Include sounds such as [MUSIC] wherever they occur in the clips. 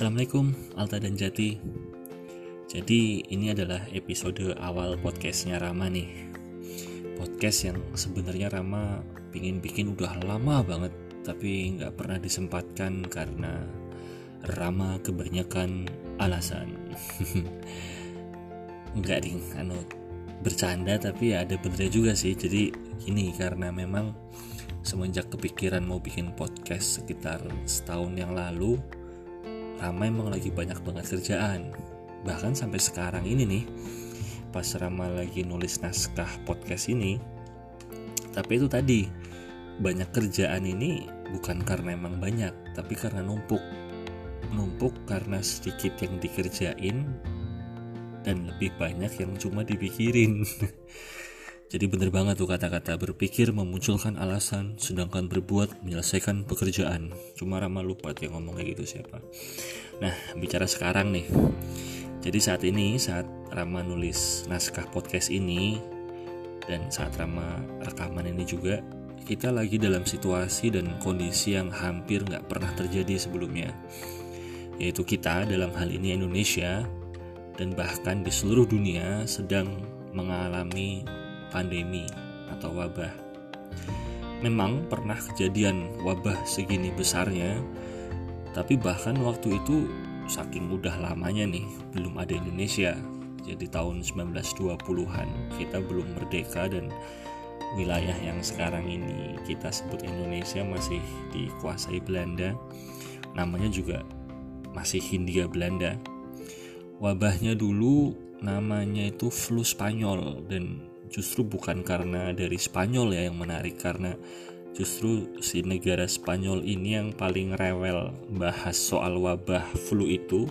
Assalamualaikum Alta dan Jati. Jadi ini adalah episode awal podcastnya Rama nih. Podcast yang sebenarnya Rama pingin bikin udah lama banget Tapi nggak pernah disempatkan karena Rama kebanyakan alasan. [LAUGHS] Enggak ding, anu bercanda tapi ya ada benernya juga sih. Jadi ini karena memang semenjak kepikiran mau bikin podcast sekitar setahun yang lalu Rama emang lagi banyak banget kerjaan. Bahkan sampai sekarang ini nih pas Rama lagi nulis naskah podcast ini tapi itu tadi banyak kerjaan ini bukan karena emang banyak tapi karena numpuk. Numpuk karena sedikit yang dikerjain dan lebih banyak yang cuma dipikirin [LAUGHS] Jadi bener banget tuh kata-kata berpikir memunculkan alasan sedangkan berbuat menyelesaikan pekerjaan. Cuma Rama lupa dia ngomong kayak gitu siapa. Nah, bicara sekarang nih. Jadi saat ini saat Rama nulis naskah podcast ini dan saat Rama rekaman ini juga kita lagi dalam situasi dan kondisi yang hampir nggak pernah terjadi sebelumnya. Yaitu kita dalam hal ini Indonesia dan bahkan di seluruh dunia sedang mengalami pandemi atau wabah. Memang pernah kejadian wabah segini besarnya, tapi bahkan waktu itu saking udah lamanya nih, belum ada Indonesia. Jadi tahun 1920-an kita belum merdeka dan wilayah yang sekarang ini kita sebut Indonesia masih dikuasai Belanda. Namanya juga masih Hindia Belanda. Wabahnya dulu namanya itu flu Spanyol dan justru bukan karena dari Spanyol ya yang menarik karena justru si negara Spanyol ini yang paling rewel bahas soal wabah flu itu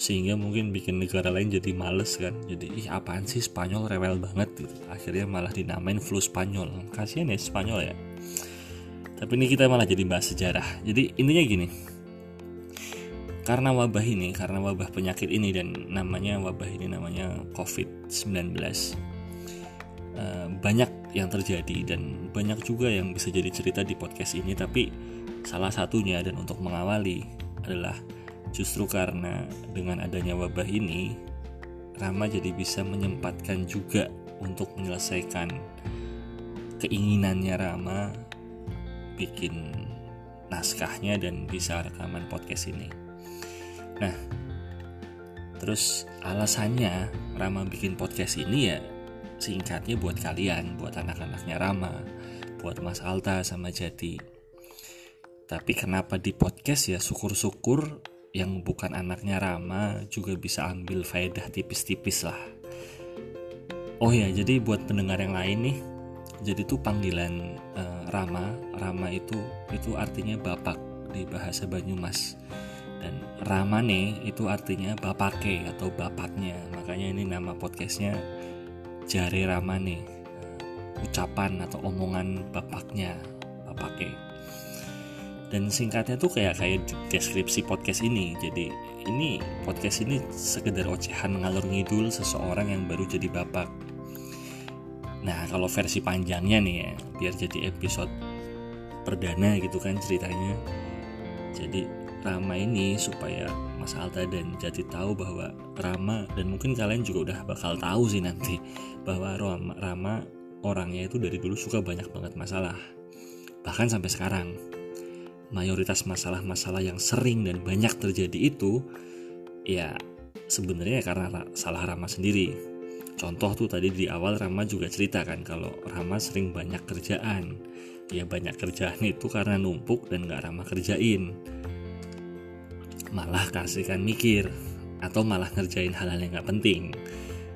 sehingga mungkin bikin negara lain jadi males kan. Jadi ih apaan sih Spanyol rewel banget? Gitu. akhirnya malah dinamain flu Spanyol. Kasihan ya Spanyol ya. Tapi ini kita malah jadi bahas sejarah. Jadi intinya gini. Karena wabah ini karena wabah penyakit ini dan namanya wabah ini namanya COVID-19 Eh, banyak yang terjadi dan banyak juga yang bisa jadi cerita di podcast ini tapi salah satunya dan untuk mengawali adalah justru karena dengan adanya wabah ini Rama jadi bisa menyempatkan juga untuk menyelesaikan keinginannya Rama bikin naskahnya dan bisa rekaman podcast ini. Nah, terus alasannya Rama bikin podcast ini ya singkatnya buat kalian, buat anak-anaknya Rama, buat Mas Alta sama Jati. Tapi kenapa di podcast ya syukur-syukur yang bukan anaknya Rama juga bisa ambil faedah tipis-tipis lah. Oh ya, jadi buat pendengar yang lain nih, jadi tuh panggilan uh, Rama, Rama itu itu artinya bapak di bahasa Banyumas. Dan Rama nih itu artinya bapake atau bapaknya. Makanya ini nama podcastnya jari Ramane ucapan atau omongan bapaknya bapake. Dan singkatnya tuh kayak kayak deskripsi podcast ini. Jadi ini podcast ini sekedar ocehan ngalur ngidul seseorang yang baru jadi bapak. Nah kalau versi panjangnya nih ya biar jadi episode perdana gitu kan ceritanya. Jadi Rama ini supaya Mas Alta dan Jati tahu bahwa Rama dan mungkin kalian juga udah bakal tahu sih nanti bahwa Rama, Rama orangnya itu dari dulu suka banyak banget masalah bahkan sampai sekarang. Mayoritas masalah-masalah yang sering dan banyak terjadi itu ya sebenarnya karena salah Rama sendiri. Contoh tuh tadi di awal Rama juga cerita kan kalau Rama sering banyak kerjaan. Ya banyak kerjaan itu karena numpuk dan gak Rama kerjain malah kasihkan mikir atau malah ngerjain hal-hal yang gak penting.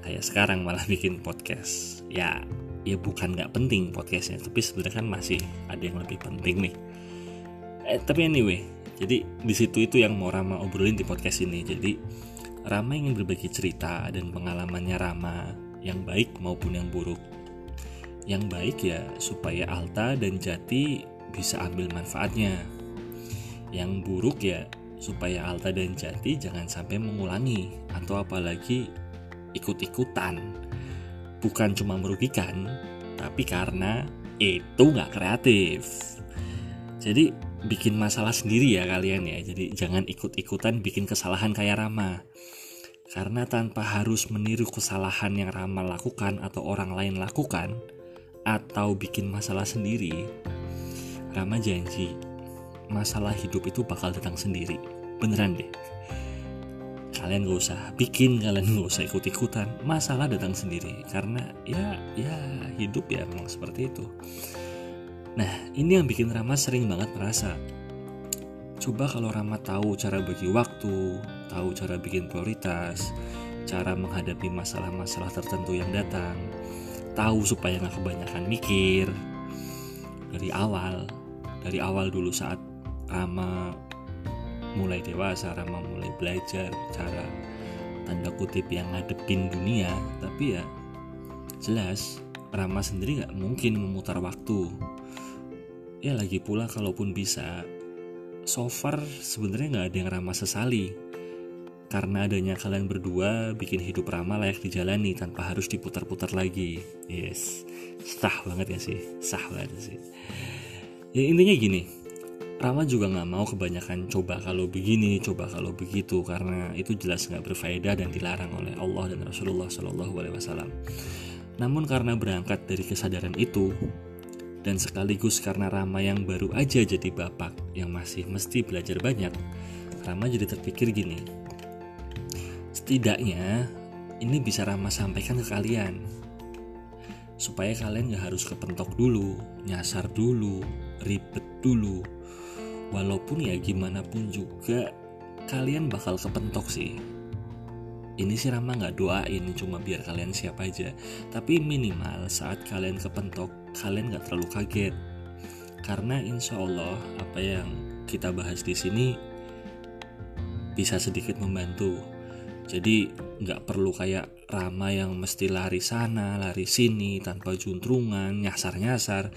Kayak sekarang malah bikin podcast. Ya ya bukan gak penting podcastnya tapi sebenarnya kan masih ada yang lebih penting nih. Eh, tapi anyway jadi di situ itu yang mau Rama obrolin di podcast ini. Jadi Rama ingin berbagi cerita dan pengalamannya Rama yang baik maupun yang buruk. Yang baik ya supaya Alta dan Jati bisa ambil manfaatnya. Yang buruk ya supaya Alta dan Jati jangan sampai mengulangi atau apalagi ikut-ikutan. Bukan cuma merugikan, tapi karena itu nggak kreatif. Jadi bikin masalah sendiri ya kalian ya jadi jangan ikut-ikutan bikin kesalahan kayak Rama karena tanpa harus meniru kesalahan yang Rama lakukan atau orang lain lakukan atau bikin masalah sendiri Rama janji masalah hidup itu bakal datang sendiri. Beneran deh. Kalian gak usah bikin kalian gak usah ikut-ikutan. Masalah datang sendiri. Karena ya ya hidup ya memang seperti itu. Nah ini yang bikin Rama sering banget merasa coba kalau Rama tahu cara bagi waktu tahu cara bikin prioritas cara menghadapi masalah-masalah tertentu yang datang tahu supaya nggak kebanyakan mikir dari awal dari awal dulu saat Rama mulai dewasa Rama mulai belajar cara tanda kutip yang ngadepin dunia. Tapi ya jelas Rama sendiri nggak mungkin memutar waktu. Ya lagi pula kalaupun bisa so far sebenarnya nggak ada yang Rama sesali. Karena adanya kalian berdua bikin hidup Rama layak dijalani tanpa harus diputar-putar lagi. Yes. Sah banget ya sih? Sah banget sih. Ya intinya gini Rama juga nggak mau kebanyakan coba kalau begini, coba kalau begitu karena itu jelas nggak berfaedah dan dilarang oleh Allah dan Rasulullah Shallallahu Alaihi Wasallam. Namun karena berangkat dari kesadaran itu dan sekaligus karena Rama yang baru aja jadi bapak yang masih mesti belajar banyak, Rama jadi terpikir gini. Setidaknya ini bisa Rama sampaikan ke kalian supaya kalian gak harus kepentok dulu, nyasar dulu, ribet dulu, walaupun ya gimana pun juga kalian bakal kepentok sih. Ini sih Rama nggak doain cuma biar kalian siap aja. Tapi minimal saat kalian kepentok kalian nggak terlalu kaget. Karena insya Allah apa yang kita bahas di sini bisa sedikit membantu. Jadi nggak perlu kayak Rama yang mesti lari sana lari sini tanpa juntrungan nyasar-nyasar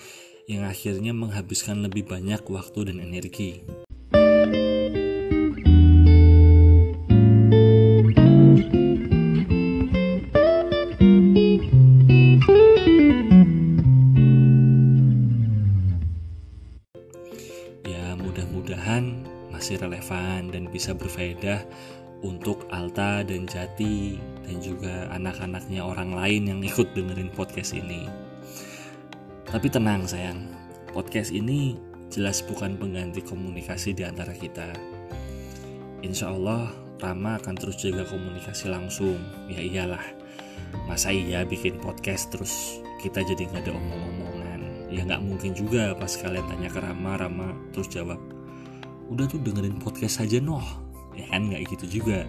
yang akhirnya menghabiskan lebih banyak waktu dan energi. Ya, mudah-mudahan masih relevan dan bisa berfaedah untuk Alta dan Jati dan juga anak-anaknya orang lain yang ikut dengerin podcast ini. Tapi tenang sayang, podcast ini jelas bukan pengganti komunikasi di antara kita. Insya Allah, Rama akan terus jaga komunikasi langsung. Ya iyalah, masa iya bikin podcast terus kita jadi nggak ada omong-omongan. Ya nggak mungkin juga pas kalian tanya ke Rama, Rama terus jawab, udah tuh dengerin podcast aja noh. Ya kan nggak gitu juga.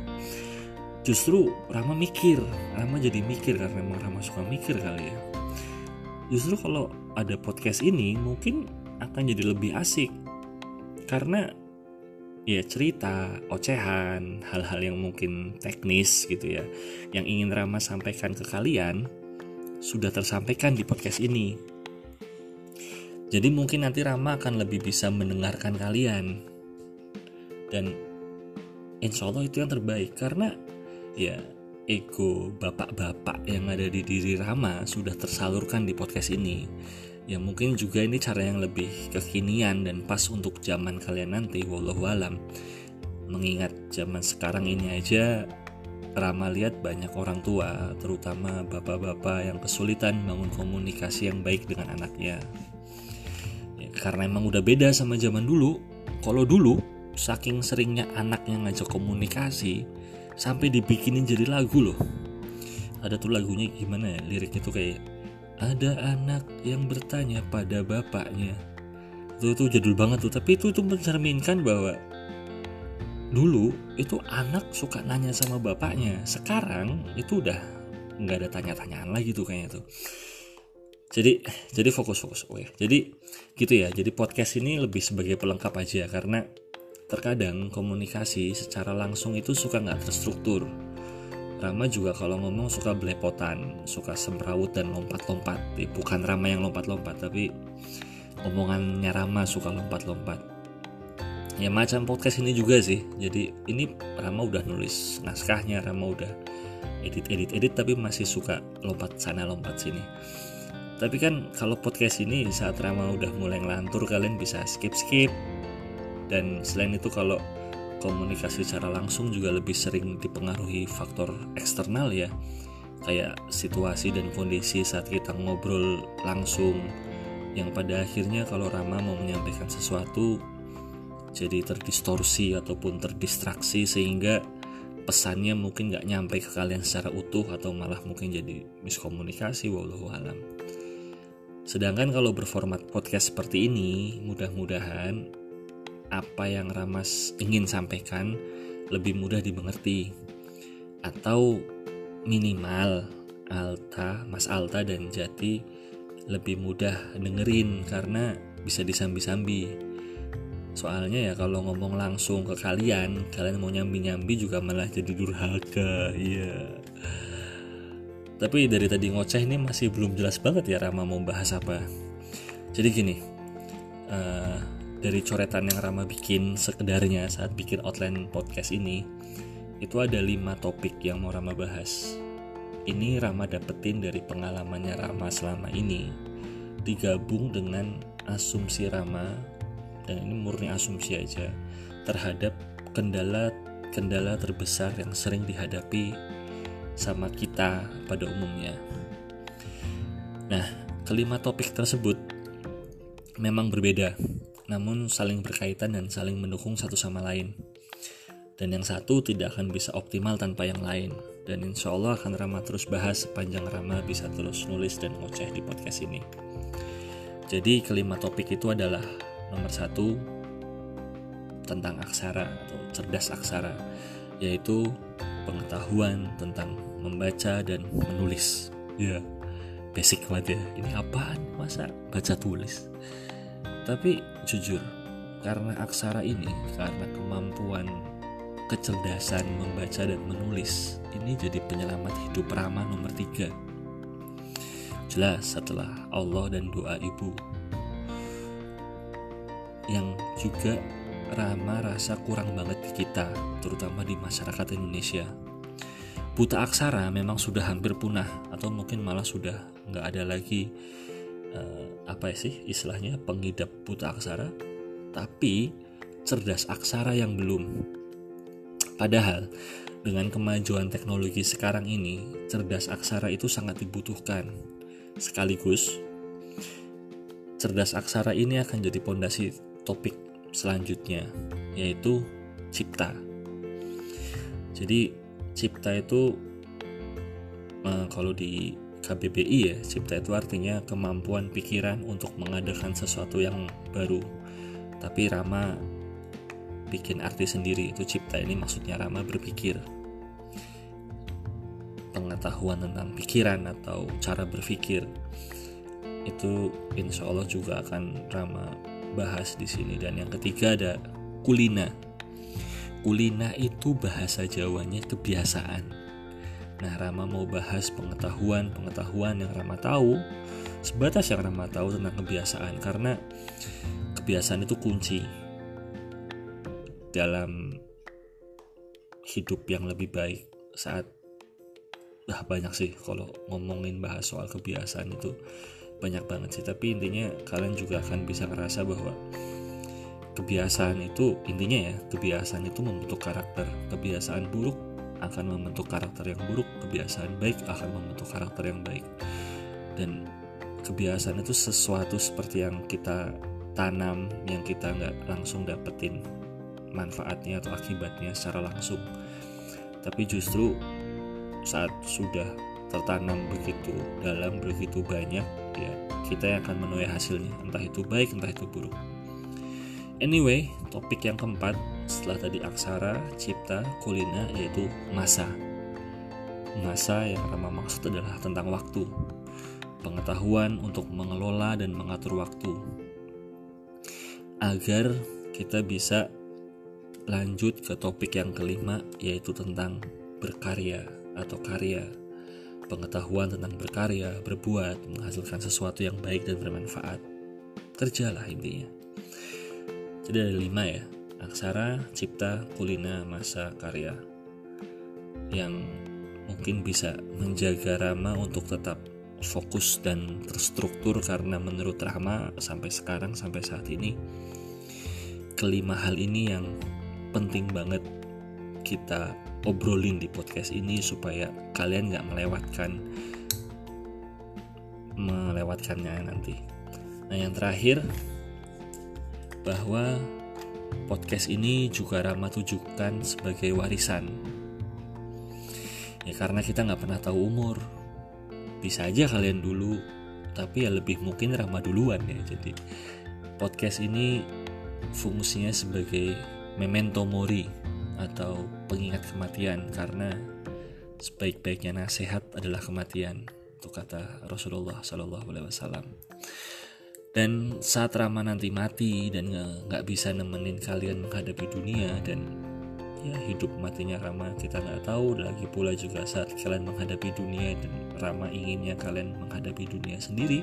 Justru Rama mikir, Rama jadi mikir karena memang Rama suka mikir kali ya. Justru kalau ada podcast ini mungkin akan jadi lebih asik karena ya cerita, ocehan, hal-hal yang mungkin teknis gitu ya yang ingin Rama sampaikan ke kalian sudah tersampaikan di podcast ini. Jadi mungkin nanti Rama akan lebih bisa mendengarkan kalian dan insya Allah itu yang terbaik karena ya ego bapak-bapak yang ada di diri Rama sudah tersalurkan di podcast ini. Ya mungkin juga ini cara yang lebih kekinian dan pas untuk zaman kalian nanti wallahu alam. Mengingat zaman sekarang ini aja Rama lihat banyak orang tua, terutama bapak-bapak yang kesulitan bangun komunikasi yang baik dengan anaknya. Ya, karena emang udah beda sama zaman dulu. Kalau dulu, saking seringnya anaknya ngajak komunikasi, sampai dibikinin jadi lagu loh. Ada tuh lagunya gimana ya liriknya tuh kayak ada anak yang bertanya pada bapaknya. Itu tuh jadul banget tuh tapi itu tuh mencerminkan bahwa dulu itu anak suka nanya sama bapaknya. Sekarang itu udah nggak ada tanya-tanyaan lagi tuh kayaknya tuh. Jadi jadi fokus fokus oke jadi gitu ya. Jadi podcast ini lebih sebagai pelengkap aja karena Terkadang komunikasi secara langsung itu suka nggak terstruktur. Rama juga kalau ngomong suka belepotan, suka semrawut dan lompat-lompat. Eh, bukan Rama yang lompat-lompat, tapi omongannya Rama suka lompat-lompat. Ya macam podcast ini juga sih. Jadi ini Rama udah nulis naskahnya, Rama udah edit-edit-edit tapi masih suka lompat sana lompat sini. Tapi kan kalau podcast ini saat Rama udah mulai ngelantur kalian bisa skip-skip dan selain itu kalau komunikasi secara langsung juga lebih sering dipengaruhi faktor eksternal ya kayak situasi dan kondisi saat kita ngobrol langsung yang pada akhirnya kalau Rama mau menyampaikan sesuatu jadi terdistorsi ataupun terdistraksi sehingga pesannya mungkin nggak nyampe ke kalian secara utuh atau malah mungkin jadi miskomunikasi wallahu alam. Sedangkan kalau berformat podcast seperti ini, mudah-mudahan apa yang Ramas ingin sampaikan lebih mudah dimengerti atau minimal Alta, Mas Alta dan Jati lebih mudah dengerin karena bisa disambi-sambi. Soalnya ya kalau ngomong langsung ke kalian, kalian mau nyambi-nyambi juga malah jadi durhaka. Iya. Tapi dari tadi ngoceh ini masih belum jelas banget ya Rama mau bahas apa. Jadi gini, uh, dari coretan yang Rama bikin sekedarnya saat bikin outline podcast ini itu ada lima topik yang mau Rama bahas. Ini Rama dapetin dari pengalamannya Rama selama ini. Digabung dengan asumsi Rama dan ini murni asumsi aja terhadap kendala kendala terbesar yang sering dihadapi sama kita pada umumnya. Nah, kelima topik tersebut memang berbeda namun saling berkaitan dan saling mendukung satu sama lain. Dan yang satu tidak akan bisa optimal tanpa yang lain. Dan insya Allah akan Rama terus bahas sepanjang Rama bisa terus nulis dan ngoceh di podcast ini. Jadi kelima topik itu adalah nomor satu tentang aksara atau cerdas aksara, yaitu pengetahuan tentang membaca dan menulis. Ya, basic banget ya. Ini apaan? Masa baca tulis? Tapi jujur, karena aksara ini, karena kemampuan kecerdasan membaca dan menulis, ini jadi penyelamat hidup Rama nomor tiga. Jelas setelah Allah dan doa ibu. Yang juga Rama rasa kurang banget di kita, terutama di masyarakat Indonesia. Buta aksara memang sudah hampir punah, atau mungkin malah sudah nggak ada lagi uh, apa sih istilahnya pengidap buta aksara tapi cerdas aksara yang belum. Padahal dengan kemajuan teknologi sekarang ini cerdas aksara itu sangat dibutuhkan. Sekaligus cerdas aksara ini akan jadi pondasi topik selanjutnya yaitu cipta. Jadi cipta itu uh, kalau di KBBI ya cipta itu artinya kemampuan pikiran untuk mengadakan sesuatu yang baru. Tapi Rama bikin arti sendiri itu cipta ini maksudnya Rama berpikir. Pengetahuan tentang pikiran atau cara berpikir itu insya Allah juga akan Rama bahas di sini. Dan yang ketiga ada kulina. Kulina itu bahasa Jawanya kebiasaan Nah, Rama mau bahas pengetahuan-pengetahuan yang Rama tahu, sebatas yang Rama tahu tentang kebiasaan karena kebiasaan itu kunci dalam hidup yang lebih baik saat dah banyak sih kalau ngomongin bahas soal kebiasaan itu banyak banget sih. Tapi intinya kalian juga akan bisa ngerasa bahwa kebiasaan itu intinya ya kebiasaan itu membentuk karakter. Kebiasaan buruk akan membentuk karakter yang buruk, kebiasaan baik akan membentuk karakter yang baik. Dan kebiasaan itu sesuatu seperti yang kita tanam, yang kita nggak langsung dapetin manfaatnya atau akibatnya secara langsung. Tapi justru saat sudah tertanam begitu dalam, begitu banyak, ya kita yang akan menuai hasilnya, entah itu baik, entah itu buruk. Anyway, topik yang keempat setelah tadi aksara, cipta, kulina yaitu masa. Masa yang Rama maksud adalah tentang waktu. Pengetahuan untuk mengelola dan mengatur waktu. Agar kita bisa lanjut ke topik yang kelima yaitu tentang berkarya atau karya. Pengetahuan tentang berkarya, berbuat, menghasilkan sesuatu yang baik dan bermanfaat. Kerjalah intinya. Jadi ada lima ya, aksara, cipta, kulina, masa, karya yang mungkin bisa menjaga Rama untuk tetap fokus dan terstruktur karena menurut Rama sampai sekarang sampai saat ini kelima hal ini yang penting banget kita obrolin di podcast ini supaya kalian nggak melewatkan melewatkannya nanti. Nah yang terakhir bahwa podcast ini juga ramah tujukan sebagai warisan. Ya karena kita nggak pernah tahu umur. Bisa aja kalian dulu, tapi ya lebih mungkin ramah duluan ya. Jadi podcast ini fungsinya sebagai memento mori atau pengingat kematian karena sebaik-baiknya nasihat adalah kematian itu kata Rasulullah Shallallahu Alaihi Wasallam dan saat Rama nanti mati dan nggak bisa nemenin kalian menghadapi dunia dan ya hidup matinya Rama kita nggak tahu. Lagi pula juga saat kalian menghadapi dunia dan Rama inginnya kalian menghadapi dunia sendiri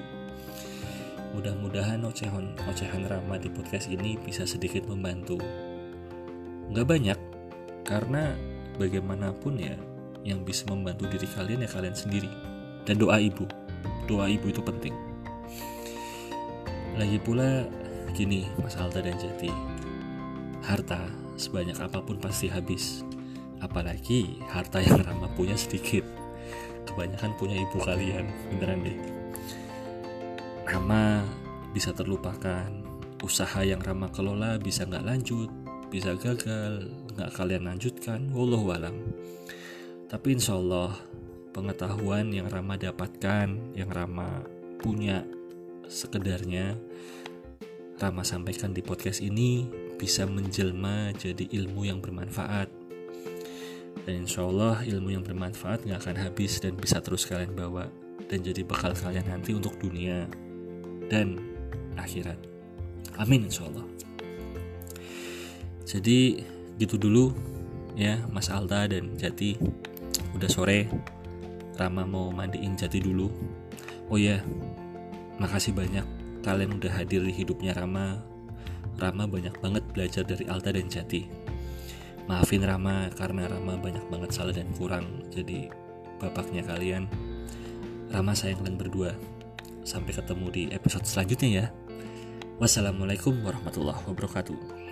mudah-mudahan ocehan ocehan Rama di podcast ini bisa sedikit membantu. Nggak banyak karena bagaimanapun ya yang bisa membantu diri kalian ya kalian sendiri. Dan doa ibu. Doa ibu itu penting lagi pula gini Mas Alta dan Jati harta sebanyak apa pun pasti habis. Apalagi harta yang Rama punya sedikit. Kebanyakan punya ibu kalian beneran deh. Rama bisa terlupakan. Usaha yang Rama kelola bisa nggak lanjut bisa gagal nggak kalian lanjutkan. Wallahu alam. Tapi insya Allah pengetahuan yang Rama dapatkan, yang Rama punya sekedarnya, Rama sampaikan di podcast ini bisa menjelma jadi ilmu yang bermanfaat. Dan insya Allah ilmu yang bermanfaat gak akan habis dan bisa terus kalian bawa dan jadi bekal kalian nanti untuk dunia dan akhirat. Amin insya Allah. Jadi gitu dulu ya Mas Alta dan Jati udah sore Rama mau mandiin Jati dulu. Oh ya, makasih banyak kalian udah hadir di hidupnya Rama. Rama banyak banget belajar dari Alta dan Jati. Maafin Rama karena Rama banyak banget salah dan kurang. Jadi bapaknya kalian. Rama sayang kalian berdua. Sampai ketemu di episode selanjutnya ya. Wassalamualaikum warahmatullahi wabarakatuh.